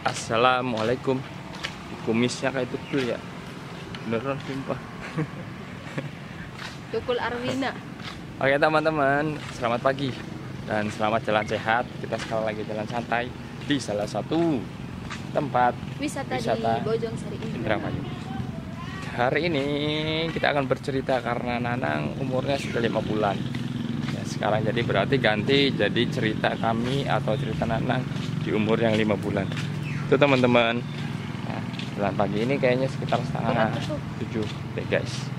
Assalamualaikum. Kumisnya kayak tukul ya. Beneran sumpah. Tukul Arwina. Oke teman-teman. Selamat pagi. Dan selamat jalan sehat. Kita sekarang lagi jalan santai Di salah satu tempat Wisata, Wisata di Bojong Sari Indramayu. Hari ini kita akan bercerita karena Nanang umurnya sudah lima bulan. Ya, Sekarang jadi berarti ganti jadi cerita kami atau cerita Nanang di umur yang lima bulan Itu teman-teman. Nah, Jalan pagi ini kayaknya sekitar setengah tujuh deh guys.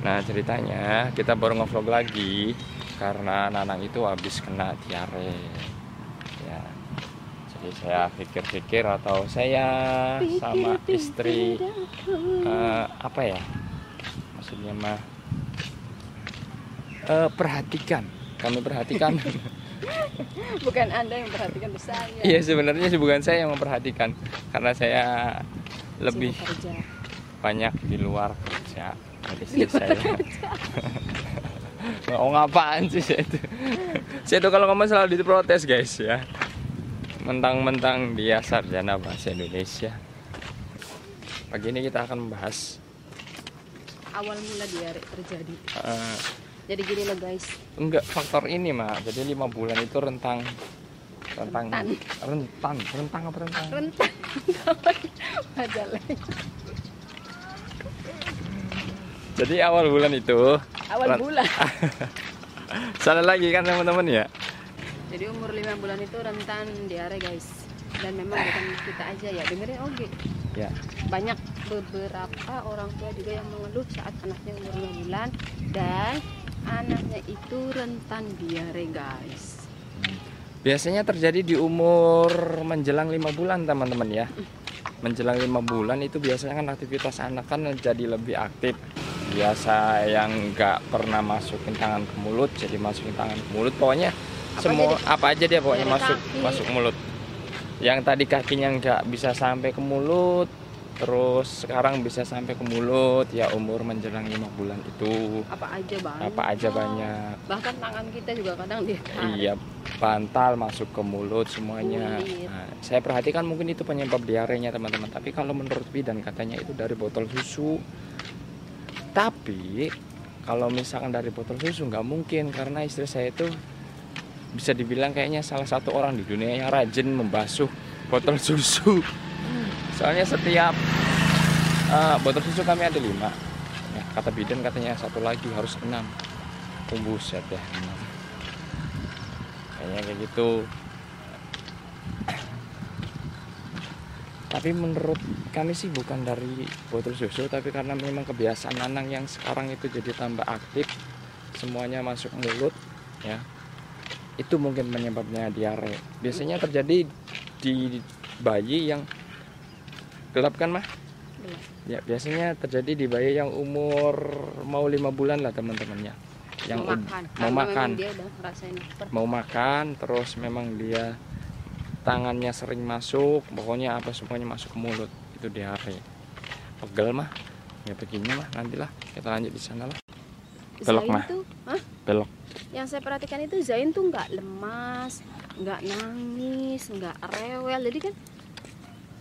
Nah ceritanya kita baru ngevlog lagi Karena Nanang itu habis kena diare. Ya. Jadi saya pikir-pikir atau saya sama istri eh, Apa ya? Maksudnya mah eh, Perhatikan. Kami perhatikan Bukan Anda yang perhatikan saya. Iya sebenarnya sih bukan saya yang memperhatikan. Karena saya lebih banyak di luar kerja. Dari istri saya mau ngapaan sih saya itu? Saya tuh kalau ngomong selalu diprotes guys ya. Mentang-mentang dia sarjana bahasa Indonesia. Pagi ini kita akan membahas Awal mula diare terjadi. eh, Jadi gini loh guys. enggak faktor ini mah jadi lima bulan itu rentang rentang Rentan. rentan rentang apa rentang Rentan. Majalah. jadi awal bulan itu Awal bulan. salah lagi kan teman-teman ya Jadi umur 5 bulan itu rentan diare guys. Dan memang bukan kita aja ya. Dengerin oke. ya Banyak beberapa orang tua juga yang mengeluh saat anaknya umur 5 bulan dan anaknya itu rentan diare guys. Biasanya terjadi di umur menjelang lima bulan teman-teman ya. Menjelang lima bulan itu biasanya kan aktivitas anak kan jadi lebih aktif. Biasa yang nggak pernah masukin tangan ke mulut jadi masukin tangan ke mulut. Pokoknya Apa semua aja apa aja dia pokoknya masuk kaki. masuk mulut. Yang tadi kakinya nggak bisa sampai ke mulut, terus sekarang bisa sampai ke mulut. Ya umur menjelang lima bulan itu Apa aja banyak. apa aja banyak. Bahkan tangan kita juga kadang dia Iya, bantal masuk ke mulut semuanya. Kulit. Nah, saya perhatikan mungkin itu penyebab diarenya teman-teman. Tapi kalau menurut bidan katanya itu dari botol susu. Tapi kalau misalkan dari botol susu nggak mungkin karena istri saya itu bisa dibilang kayaknya salah satu orang di dunia yang rajin membasuh botol susu. Soalnya setiap eh, botol susu kami ada lima. Ya, kata bidan katanya satu lagi harus enam. Buset ya enam kayaknya kayak gitu tapi menurut kami sih bukan dari botol susu tapi karena memang kebiasaan Nanang yang sekarang itu jadi tambah aktif semuanya masuk mulut ya itu mungkin penyebabnya diare biasanya terjadi di bayi yang gelap kan mah? Gelap. ya biasanya terjadi di bayi yang umur mau lima bulan lah teman-temannya. Yang mau ud- makan. mau Karena makan. mau makan terus memang dia tangannya sering masuk pokoknya apa semuanya masuk ke mulut. Itu diare pegel mah. Ya begini mah. Nantilah kita lanjut di sana lah. Belok, Zain mah. tuh, belok. Yang saya perhatikan itu Zain tuh nggak lemas, nggak nangis, nggak rewel. Jadi kan,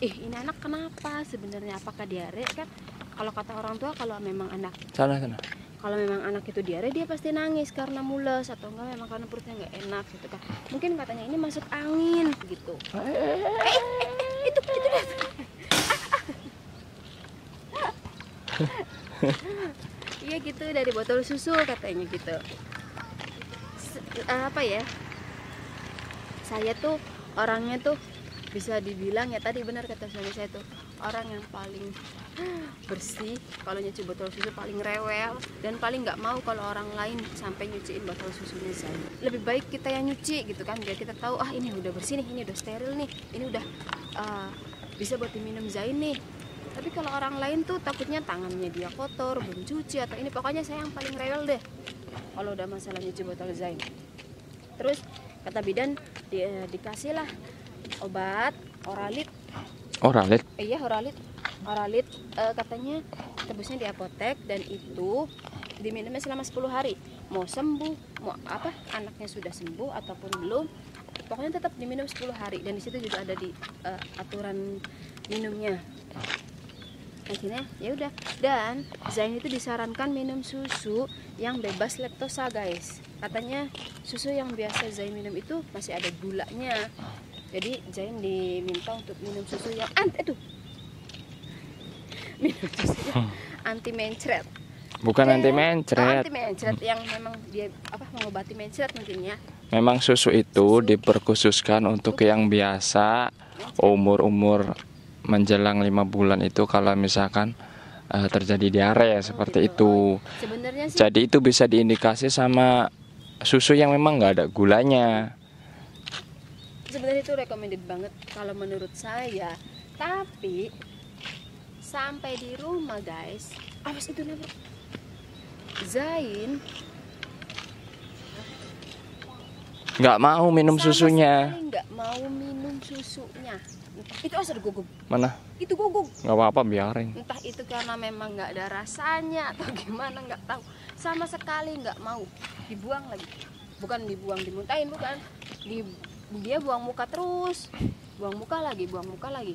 ih ini anak kenapa sebenarnya? Apakah diare kan? Kalau kata orang tua kalau memang anak sana sana kalau memang anak itu diare dia pasti nangis karena mules atau enggak memang karena perutnya nggak enak gitu kan mungkin katanya ini masuk angin gitu Eh, eh, itu itu dia. iya gitu dari botol susu katanya gitu Se- apa ya saya tuh orangnya tuh bisa dibilang ya tadi benar kata suami saya tuh orang yang paling bersih kalau nyuci botol susu paling rewel dan paling nggak mau kalau orang lain sampai nyuciin botol susunya saya. Lebih baik kita yang nyuci gitu kan biar kita tahu ah ini udah bersih nih ini udah steril nih ini udah uh, bisa buat diminum Zain nih. Tapi kalau orang lain tuh takutnya tangannya dia kotor belum cuci atau ini pokoknya saya yang paling rewel deh kalau udah masalah nyuci botol Zain. Terus kata bidan di, dikasih lah obat oralit. Oralit? Eh, iya oralit. Oralit eh, katanya tebusnya di apotek dan itu diminumnya selama 10 hari. Mau sembuh mau apa anaknya sudah sembuh ataupun belum pokoknya tetap diminum 10 hari. Dan di situ juga ada di eh, aturan minumnya. Akhirnya ya udah. Dan Zain itu disarankan minum susu yang bebas laktosa guys. Katanya susu yang biasa Zain minum itu masih ada gulanya jadi Zain diminta untuk minum susu yang anti aduh minum susu yang anti mencret Bukan Eh, anti oh, mencret. anti mencret yang memang dia apa mengobati mencret mungkin ya Memang susu itu Susu. diperkhususkan untuk yang biasa umur-umur menjelang lima bulan itu kalau misalkan eh, terjadi diare seperti itu. sebenarnya sih Jadi itu bisa diindikasi sama susu yang memang nggak ada gulanya. Sebenarnya itu recommended banget kalau menurut saya. Tapi sampai di rumah guys. Awas itu nabrak Zain. Nggak mau minum sama susunya. nggak mau minum susunya. Itu asal guguk Mana? itu guguk Nggak apa-apa biarin. entah itu karena memang nggak ada rasanya atau gimana nggak tahu. Sama sekali nggak mau. Dibuang lagi. Bukan dibuang dimuntahin bukan. Di dia buang muka terus. Buang muka lagi buang muka lagi.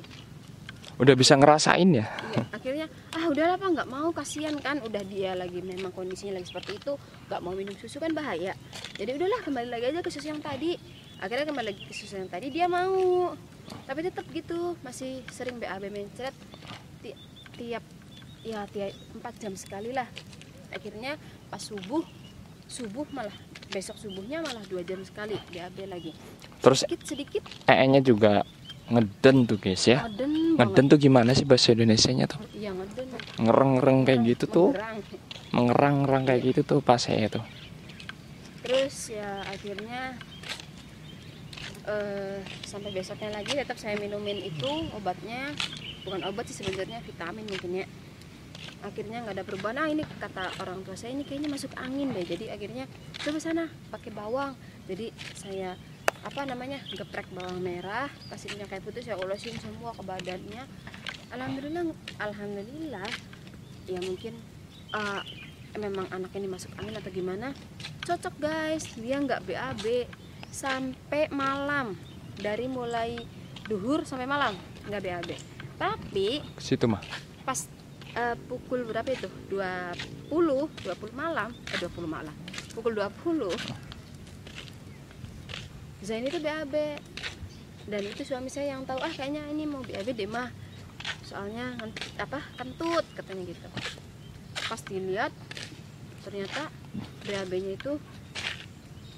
Udah bisa ngerasain ya? Iya, akhirnya ah udahlah pak nggak mau kasihan kan udah dia lagi memang kondisinya lagi seperti itu nggak mau minum susu kan bahaya. Jadi udahlah kembali lagi aja ke susu yang tadi. Akhirnya kembali lagi ke susu yang tadi dia mau. Tapi tetap gitu masih sering BAB mencret ti- tiap ya tiap empat jam sekali lah. Akhirnya pas subuh subuh malah besok subuhnya malah dua jam sekali BAB lagi Terus sedikit sedikit ee-nya juga ngeden tuh guys ya. ngeden Ngeden tuh gimana sih bahasa Indonesianya tuh? iya ngeden Ngereng-ngereng kayak gitu tuh. Menggerang. Mengerang-ngerang kayak gitu tuh pas saya tuh. terus ya akhirnya eh sampai besoknya lagi tetap saya minumin itu obatnya bukan obat sih sebenarnya vitamin mungkin ya akhirnya nggak ada perubahan. Ah ini kata orang tua saya ini kayaknya masuk angin deh. Jadi akhirnya coba sana pakai bawang. Jadi saya apa namanya geprek bawang merah kasih minyak kayu putih saya olesin semua ke badannya. Alhamdulillah alhamdulillah ya mungkin eh, memang anak ini masuk angin atau gimana cocok guys. Dia nggak BAB sampai malam. Dari mulai duhur sampai malam nggak BAB tapi situ mah. pas eh, pukul berapa itu? 20 20 malam. Eh 20 malam. Pukul 20 Zain itu BAB dan itu suami saya yang tahu ah kayaknya ini mau BAB deh mah soalnya ngen- apa kentut katanya gitu. Pas dilihat ternyata BAB-nya itu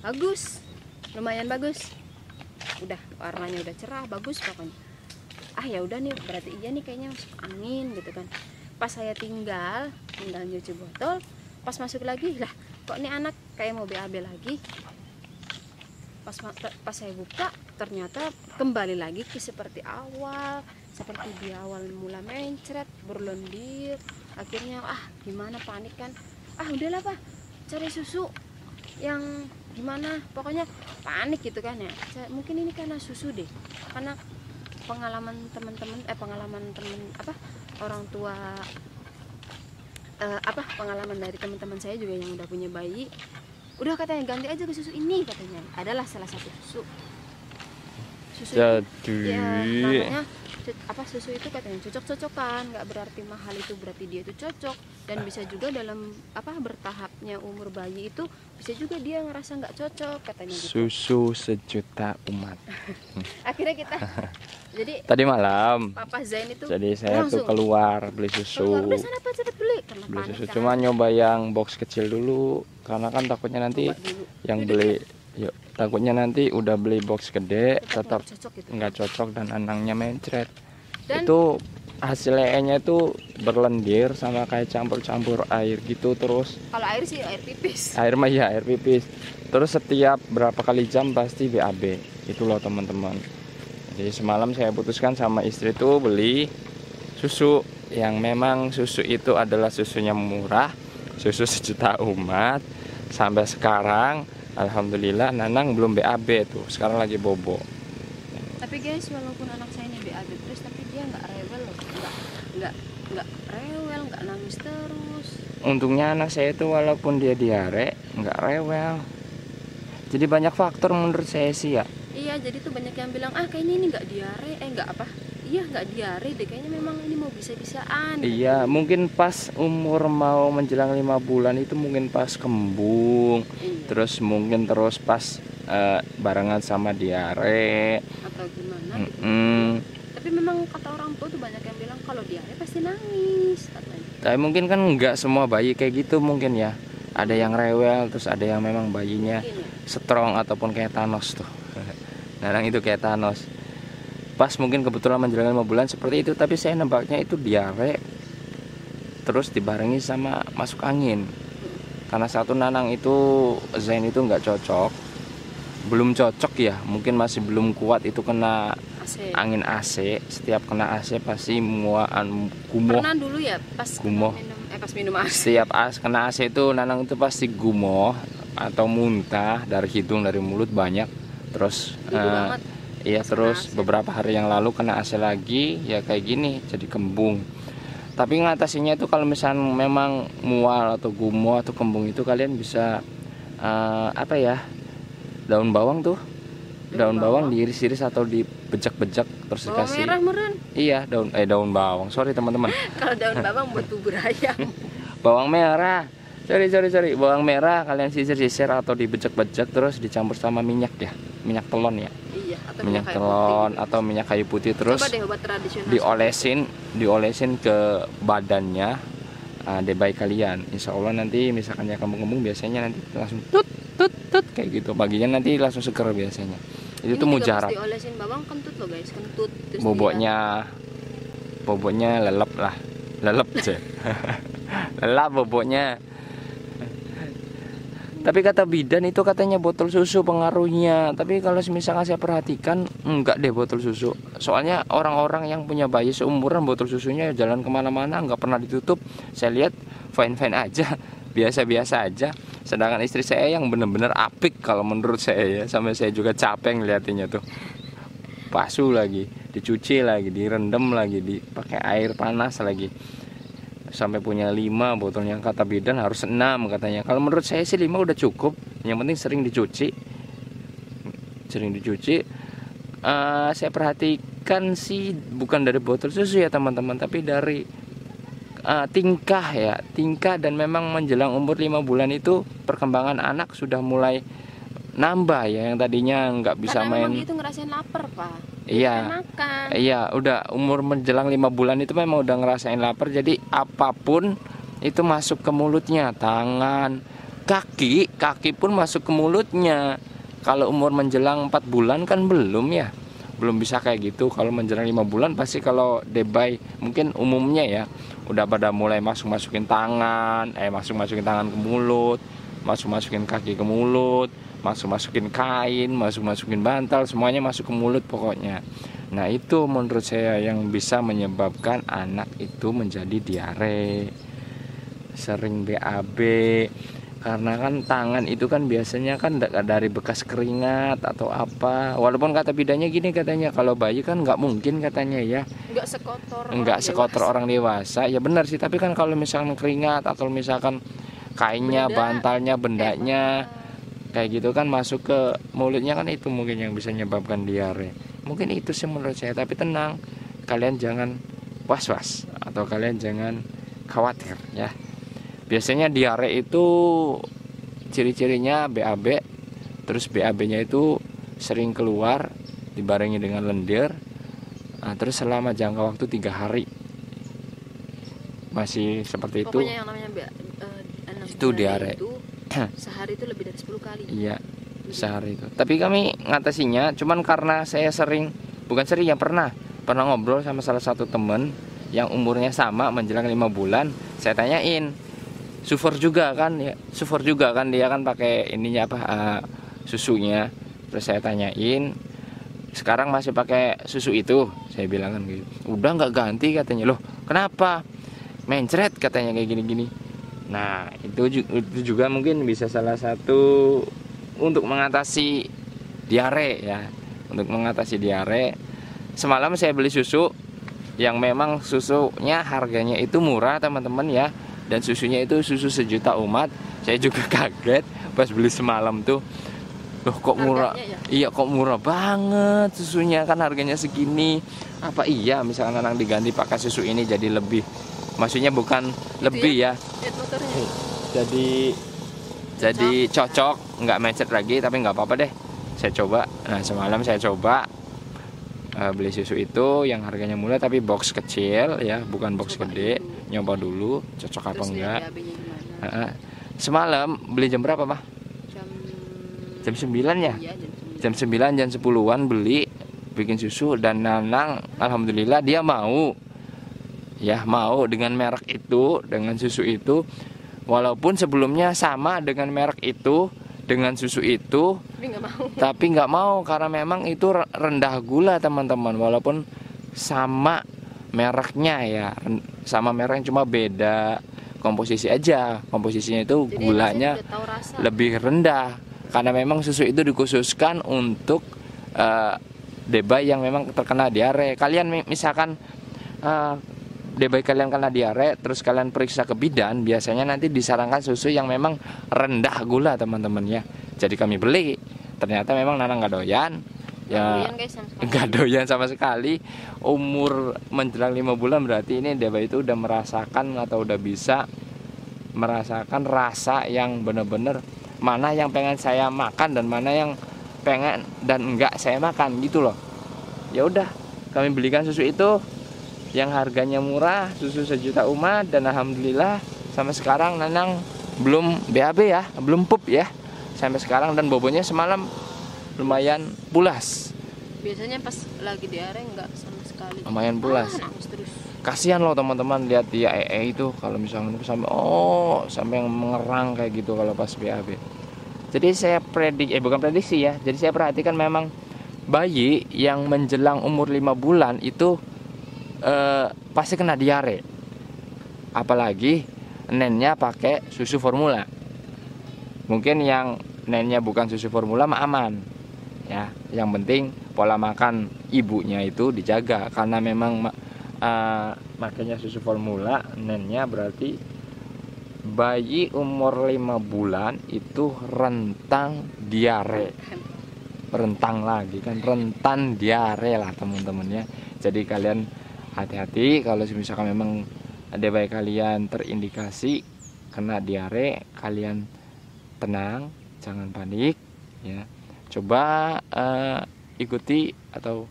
bagus. Lumayan bagus. Udah warnanya udah cerah bagus pokoknya. Ah ya udah nih berarti iya nih kayaknya masuk angin gitu kan pas saya tinggal tinggal nyuci botol pas masuk lagi lah kok ini anak kayak mau BAB lagi? Pas pas saya buka ternyata kembali lagi ke seperti awal seperti di awal mula mencret berlendir akhirnya ah gimana panik kan? Ah udahlah pak cari susu yang gimana? Pokoknya panik gitu kan ya. Mungkin ini karena susu deh. Karena pengalaman teman-teman eh pengalaman teman apa orang tua eh, apa pengalaman dari teman-teman saya juga yang udah punya bayi. Udah katanya ganti aja ke susu ini katanya. Adalah salah satu susu. Susu itu Jadi ya namanya apa susu itu katanya cocok-cocokan. Nggak berarti mahal itu berarti dia itu cocok. Dan bisa juga dalam apa bertahapnya umur bayi itu bisa juga dia ngerasa nggak cocok katanya gitu. Susu sejuta umat. akhirnya kita jadi Tadi malam. papa Zain itu Jadi saya tuh langsung keluar beli susu. keluar sana cepet beli. Beli susu. kan. cuma nyoba yang box kecil dulu. Karena kan takutnya nanti yang beli yuk. takutnya nanti udah beli box gede tetap tetap nggak cocok gitu. nggak cocok dan anangnya mencret. Dan itu hasil nya itu berlendir sama kayak campur-campur air gitu terus. Kalau air sih air pipis. Air mah ya air pipis. Terus setiap berapa kali jam pasti BAB itu loh teman-teman jadi semalam saya putuskan sama istri tuh beli susu yang memang susu itu adalah susunya murah susu sejuta umat. Sampai sekarang alhamdulillah Nanang belum BAB tuh. Sekarang lagi bobo. Tapi guys walaupun anak saya ini BAB terus tapi dia nggak rewel loh. Nggak nggak nggak rewel nggak nangis terus. Untungnya anak saya itu walaupun dia diare nggak rewel. Jadi banyak faktor menurut saya sih ya iya jadi tuh banyak yang bilang ah kayaknya ini nggak diare eh nggak apa iya nggak diare deh kayaknya memang ini mau bisa-bisaan Iya, mungkin pas umur mau menjelang lima bulan itu mungkin pas kembung, Iya. terus mungkin terus pas eh, barengan sama diare. atau gimana gitu. Mm-mm. tapi memang kata orang tua tuh banyak yang bilang kalau diare pasti nangis katanya Tapi mungkin kan nggak semua bayi kayak gitu mungkin ya. Ada yang rewel, terus ada yang memang bayinya Mungkin ya. strong ataupun kayak Thanos tuh. Kadang itu kayak Thanos. Pas mungkin kebetulan menjelang lima bulan seperti itu, tapi saya nembaknya itu diare, terus dibarengi sama masuk angin. Karena satu nanang itu Zain itu nggak cocok, belum cocok ya, mungkin masih belum kuat itu kena AC angin AC. Setiap kena AC pasti muaan gumoh. pernah dulu ya pas Gumoh. minum eh pas minum AC Setiap as kena AC itu nanang itu pasti gumoh atau muntah dari hidung dari mulut banyak. Terus Iya Pas terus AC. beberapa hari yang lalu kena AC lagi ya kayak gini jadi kembung. Tapi ngatasinya itu kalau misalnya memang mual atau gumoh atau kembung itu kalian bisa eh, apa ya daun bawang tuh. Daun Daun bawang bawang? diiris-iris atau dibejak-bejak terus bawang dikasih. merah meren iya daun eh daun bawang. Sorry teman-teman. Kalau daun bawang buat bubur ayam. Bawang merah. Sorry sorry sorry. Bawang merah kalian sisir-sisir atau dibejak-bejak terus dicampur sama minyak ya minyak telon ya. Iya atau minyak kayu telon putih. atau minyak kayu putih terus deh diolesin diolesin ke badannya uh, debay kalian. Insya Allah nanti misalkan ya kembung-kembung biasanya nanti langsung tut tut tut. kayak gitu. Paginya nanti langsung seger biasanya. Itu Ini tuh mujarab. diolesin bawang kentut loh guys. Kentut Terus boboknya boboknya lelep lah. Lelep sih lelap boboknya tapi kata bidan itu katanya botol susu pengaruhnya. Tapi kalau misalkan saya perhatikan enggak deh botol susu. Soalnya orang-orang yang punya bayi seumuran botol susunya jalan ke mana-mana nggak pernah ditutup. Saya lihat fine fine aja biasa-biasa aja. Sedangkan istri saya yang bener-bener apik kalau menurut saya ya. Sampai saya juga capek ngeliatinnya tuh. Basuh lagi dicuci lagi direndam lagi dipakai air panas lagi sampai punya lima botolnya. Kata bidan harus enam katanya. Kalau menurut saya sih lima udah cukup. Yang penting sering dicuci. Sering dicuci. Eh, saya perhatikan sih bukan dari botol susu ya teman-teman tapi dari eh, tingkah ya. Tingkah dan memang menjelang umur lima bulan itu perkembangan anak sudah mulai nambah ya. Yang tadinya nggak bisa Karena main itu ngerasain lapar pak Iya. Makan Iya, udah umur menjelang lima bulan itu memang udah ngerasain lapar. Jadi apa pun itu masuk ke mulutnya, tangan, kaki, kaki pun masuk ke mulutnya. Kalau umur menjelang 4 bulan kan belum ya, belum bisa kayak gitu. Kalau menjelang lima bulan pasti kalau debay mungkin umumnya ya udah pada mulai masuk masukin tangan, eh masuk masukin tangan ke mulut, masuk masukin kaki ke mulut, masuk masukin kain, masuk masukin bantal, semuanya masuk ke mulut pokoknya. Nah itu menurut saya yang bisa menyebabkan anak itu menjadi diare, sering BAB, karena kan tangan itu kan biasanya kan da- dari bekas keringat atau apa. Walaupun kata bidanya gini katanya kalau bayi kan nggak mungkin katanya ya, nggak sekotor orang nggak sekotor dewasa. orang dewasa. Ya benar sih, tapi kan kalau misalkan keringat atau misalkan kainnya, Benda. bantalnya, Eh, bendanya bantal. Kayak gitu kan masuk ke mulutnya kan itu mungkin yang bisa menyebabkan diare. Mungkin itu sih menurut saya tapi tenang kalian jangan was-was atau kalian jangan khawatir ya. Biasanya diare itu ciri-cirinya BAB terus BAB-nya itu sering keluar dibarengi dengan lendir Nah, terus selama jangka waktu tiga hari. Masih seperti itu. Yang namanya enam Itu diare. itu sehari itu lebih dari 10 kali. Iya sehari itu. Tapi kami ngatasinya cuman karena saya sering bukan sering ya pernah. Pernah ngobrol sama salah satu temen yang umurnya sama menjelang lima bulan. Saya tanyain sufor juga kan? Ya sufor juga kan? Dia kan pakai ininya apa eh, susunya. Terus saya tanyain sekarang masih pakai susu itu? Saya bilang kan gitu. Udah nggak ganti katanya. Loh kenapa? Mencret katanya kayak gini-gini nah itu itu juga mungkin bisa salah satu untuk mengatasi diare ya. Untuk mengatasi diare semalam saya beli susu yang memang susunya harganya itu murah teman-teman ya. Dan susunya itu susu sejuta umat. Saya juga kaget pas beli semalam tuh. Loh kok murah? Harganya ya? iya kok murah banget susunya. Kan harganya segini. Apa iya misalkan anak diganti pakai susu ini jadi lebih maksudnya bukan lebih ya? Motornya. Jadi jadi cocok nggak macet lagi tapi nggak apa-apa deh. Saya coba. Nah semalam saya coba eh, beli susu itu yang harganya murah tapi box kecil ya bukan box Coba gede. dulu. nyoba dulu cocok apa terus enggak. BAB-nya gimana Heeh. semalam beli jam berapa mah jam jam 9 ya? Iya jam sembilan. jam 9 jam 10-an beli bikin susu dan Nanang alhamdulillah dia mau ya mau dengan merek itu dengan susu itu. Walaupun sebelumnya sama dengan merek itu dengan susu itu. Tapi nggak mau. Tapi nggak mau karena memang itu re- rendah gula teman-teman. Walaupun sama mereknya ya sama mereknya cuma beda komposisi aja. Komposisinya itu Jadi gulanya lebih rendah. Karena memang susu itu dikhususkan untuk eh, debay yang memang terkena diare. Kalian mi- misalkan eh, debay kalian kena diare, terus kalian periksa ke bidan, biasanya nanti disarankan susu yang memang rendah gula teman-teman ya. Jadi kami beli, ternyata memang Nana nggak doyan. Ya nggak doyan sama sekali. Umur menjelang lima bulan berarti ini debay itu udah merasakan atau udah bisa merasakan rasa yang bener-bener mana yang pengen saya makan dan mana yang pengen dan enggak saya makan gitu loh ya udah kami belikan susu itu yang harganya murah susu sejuta umat dan alhamdulillah sampai sekarang Nanang belum BAB ya belum pup ya. Sampai sekarang dan bobonya semalam lumayan pulas. Biasanya pas lagi diare nggak sama sekali. Lumayan pulas. Ah, kasihan loh teman-teman lihat dia EE itu kalau misalnya sampai oh sampai yang mengerang kayak gitu kalau pas BAB. Jadi saya predik eh bukan prediksi ya. Jadi saya perhatikan memang bayi yang menjelang umur lima bulan itu eh, pasti kena diare. Apalagi nennya pakai susu formula. Mungkin yang nennya bukan susu formula mah aman. Ya, yang penting pola makan ibunya itu dijaga karena memang ma- eh, makanya susu formula nennya berarti bayi umur 5 bulan itu rentang diare rentang lagi kan rentan diare lah teman-teman ya jadi kalian hati-hati kalau misalkan memang ada bayi kalian terindikasi kena diare kalian tenang jangan panik ya. Coba eh, ikuti atau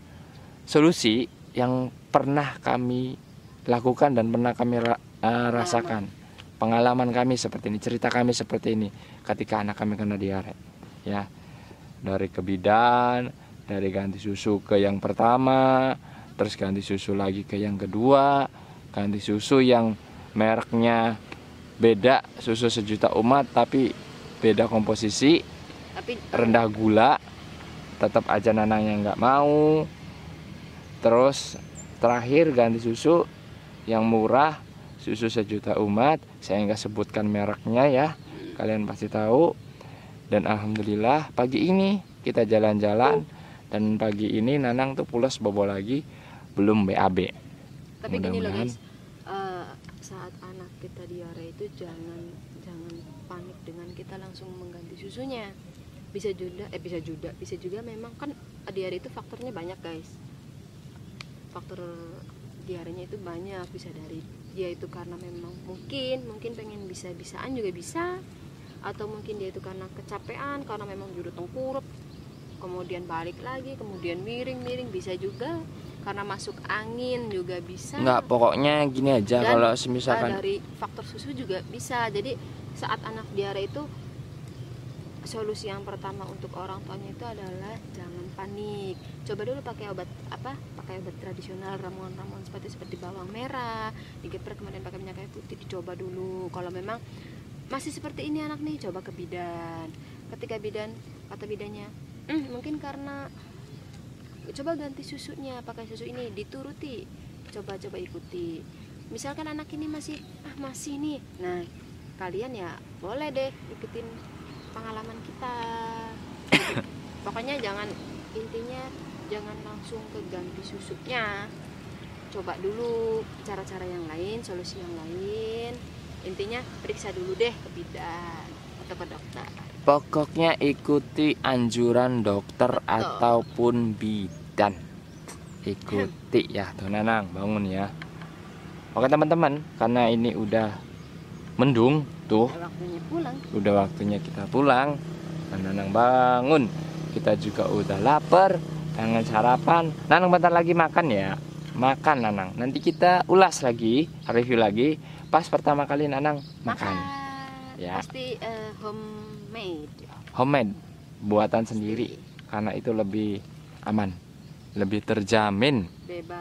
solusi yang pernah kami lakukan dan pernah kami ra- eh, rasakan. Pengalaman kami seperti ini cerita kami seperti ini ketika anak kami kena diare ya. Dari ke bidan dari ganti susu ke yang pertama terus ganti susu lagi ke yang kedua ganti susu yang mereknya beda susu sejuta umat tapi beda komposisi tapi rendah gula tetap aja nanangnya nggak mau. Terus terakhir ganti susu yang murah susu sejuta umat saya nggak sebutkan mereknya ya kalian pasti tahu. Dan alhamdulillah pagi ini kita jalan-jalan dan pagi ini nanang tuh pulas bobo lagi belum BAB tapi gini loh guys. Eh, saat anak kita diare itu jangan jangan panik dengan kita langsung mengganti susunya. Bisa juga eh bisa juga bisa juga memang kan diare itu faktornya banyak guys. Faktor diarenya itu banyak bisa dari dia itu karena memang mungkin mungkin pengen bisa bisaan juga bisa atau mungkin dia itu karena kecapean karena memang juru tengkurap kemudian balik lagi kemudian miring miring bisa juga karena masuk angin juga bisa. Nggak pokoknya gini aja Dan, kalau misalkan dari faktor susu juga bisa. Jadi saat anak diare itu solusi yang pertama untuk orang tuanya itu adalah jangan panik. Coba dulu pakai obat apa pakai obat tradisional ramuan-ramuan seperti seperti bawang merah digeprek kemudian pakai minyak kayu putih dicoba dulu. Kalau memang masih seperti ini anak nih coba ke bidan. Ketika bidan kata bidannya "Hmm, mungkin karena coba ganti susunya pakai susu ini dituruti. Coba-coba ikuti. Misalkan anak ini masih ah masih nih. Nah kalian ya boleh deh ikutin pengalaman kita. Pokoknya jangan intinya jangan langsung ke ganti susunya. Coba dulu cara-cara yang lain solusi yang lain. Intinya periksa dulu deh ke bidan atau ke dokter Pokoknya ikuti anjuran dokter ataupun bidan. Ikuti ya, tuh Nanang, bangun ya. Oke teman-teman, karena ini udah mendung, tuh waktunya pulang udah waktunya kita pulang. Nah, Nanang bangun. Kita juga udah lapar, pengen sarapan. Nanang bentar lagi makan ya. Makan Nanang. Nanti kita ulas lagi, review lagi. Pas pertama kali Nanang makan. Ya. pasti eh, homemade Homemade, buatan sendiri. Karena itu lebih aman, lebih terjamin. bebas